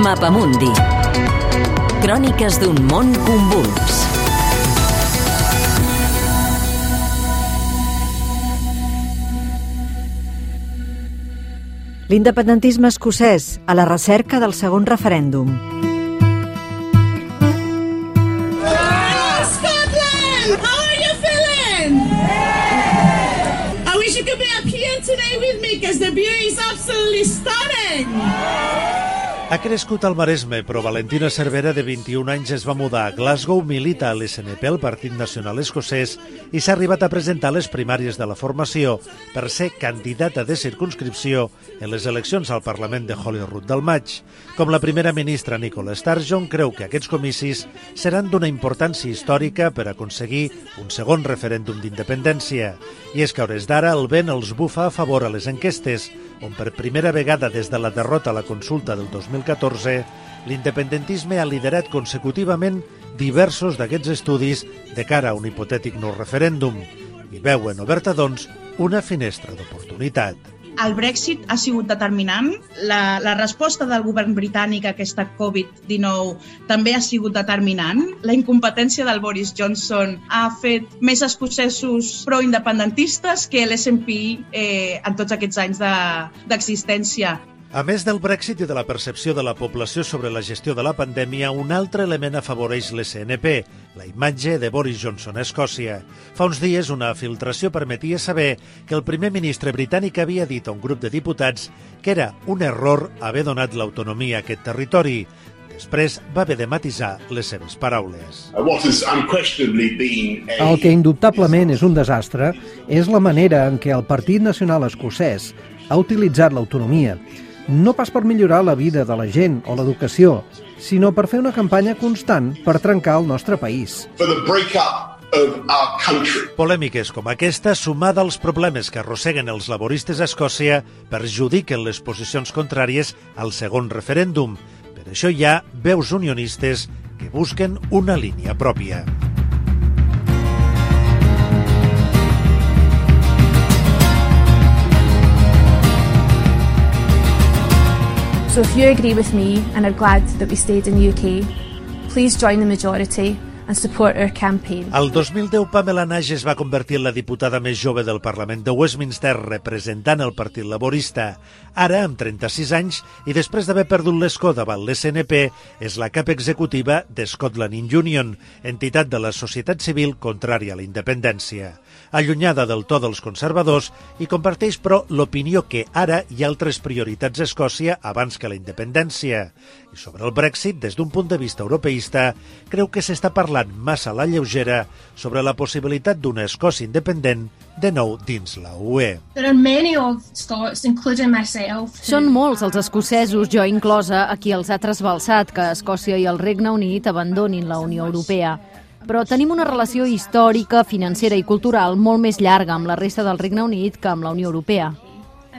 Mapamundi. Cròniques d'un món convuls. L'independentisme escocès a la recerca del segon referèndum. Scotland! How are you feeling? I wish you could be up here today with me because the view is absolutely stunning. Ha crescut al Maresme, però Valentina Cervera, de 21 anys, es va mudar a Glasgow, milita a l'SNP, el Partit Nacional Escocès, i s'ha arribat a presentar les primàries de la formació per ser candidata de circunscripció en les eleccions al Parlament de Holyrood del maig. Com la primera ministra Nicola Sturgeon, creu que aquests comicis seran d'una importància històrica per aconseguir un segon referèndum d'independència. I és que a hores d'ara el vent els bufa a favor a les enquestes, on per primera vegada des de la derrota a la consulta del 2014, l'independentisme ha liderat consecutivament diversos d'aquests estudis de cara a un hipotètic no referèndum i veuen oberta, doncs, una finestra d'oportunitat. El Brexit ha sigut determinant. La, la resposta del govern britànic a aquesta Covid-19 també ha sigut determinant. La incompetència del Boris Johnson ha fet més escocesos pro-independentistes que l'SNP eh, en tots aquests anys d'existència. De, a més del Brexit i de la percepció de la població sobre la gestió de la pandèmia, un altre element afavoreix l'SNP, la imatge de Boris Johnson a Escòcia. Fa uns dies una filtració permetia saber que el primer ministre britànic havia dit a un grup de diputats que era un error haver donat l'autonomia a aquest territori. Després va haver de matisar les seves paraules. El que indubtablement és un desastre és la manera en què el Partit Nacional Escocès ha utilitzat l'autonomia no pas per millorar la vida de la gent o l'educació, sinó per fer una campanya constant per trencar el nostre país. Polèmiques com aquesta, sumada als problemes que arrosseguen els laboristes a Escòcia, perjudiquen les posicions contràries al segon referèndum. Per això hi ha veus unionistes que busquen una línia pròpia. So if you agree with me and are glad that we stayed in the UK, please join the majority and support our campaign. El 2010, Pamela Nash es va convertir en la diputada més jove del Parlament de Westminster, representant el Partit Laborista. Ara, amb 36 anys, i després d'haver perdut l'escó davant l'SNP, és la cap executiva de Scotland Union, entitat de la societat civil contrària a la independència allunyada del to dels conservadors i comparteix, però, l'opinió que ara hi ha altres prioritats a Escòcia abans que la independència. I sobre el Brexit, des d'un punt de vista europeista, creu que s'està parlant massa a la lleugera sobre la possibilitat d'una Escòcia independent de nou dins la UE. Són molts els escocesos, jo inclosa, a qui els ha trasbalsat que Escòcia i el Regne Unit abandonin la Unió Europea però tenim una relació històrica, financera i cultural molt més llarga amb la resta del Regne Unit que amb la Unió Europea.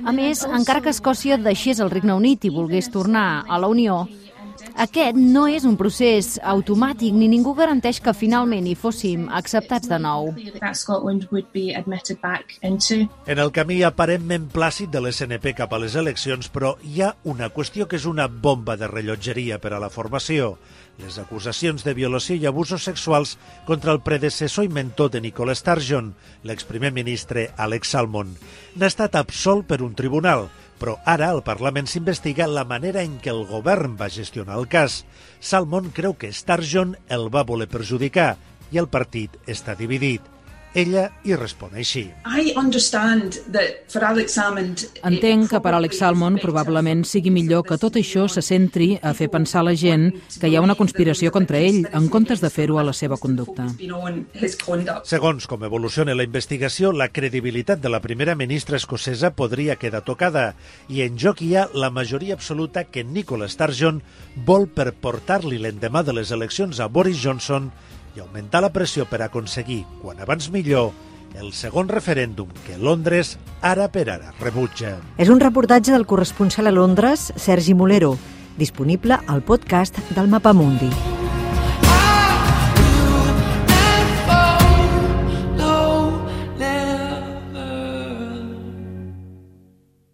A més, encara que Escòcia deixés el Regne Unit i volgués tornar a la Unió, aquest no és un procés automàtic ni ningú garanteix que finalment hi fóssim acceptats de nou. En el camí aparentment plàcid de l'SNP cap a les eleccions, però hi ha una qüestió que és una bomba de rellotgeria per a la formació les acusacions de violació i abusos sexuals contra el predecessor i mentor de Nicola Sturgeon, l'exprimer ministre Alex Salmon. N'ha estat absolt per un tribunal, però ara al Parlament s'investiga la manera en què el govern va gestionar el cas. Salmon creu que Sturgeon el va voler perjudicar i el partit està dividit. Ella hi respon així. Entenc que per Alex Salmon probablement sigui millor que tot això se centri a fer pensar a la gent que hi ha una conspiració contra ell, en comptes de fer-ho a la seva conducta. Segons com evoluciona la investigació, la credibilitat de la primera ministra escocesa podria quedar tocada i en joc hi ha la majoria absoluta que Nicola Sturgeon vol per portar-li l'endemà de les eleccions a Boris Johnson i augmentar la pressió per aconseguir, quan abans millor, el segon referèndum que Londres ara per ara rebutja. És un reportatge del corresponsal a Londres, Sergi Molero, disponible al podcast del Mapamundi.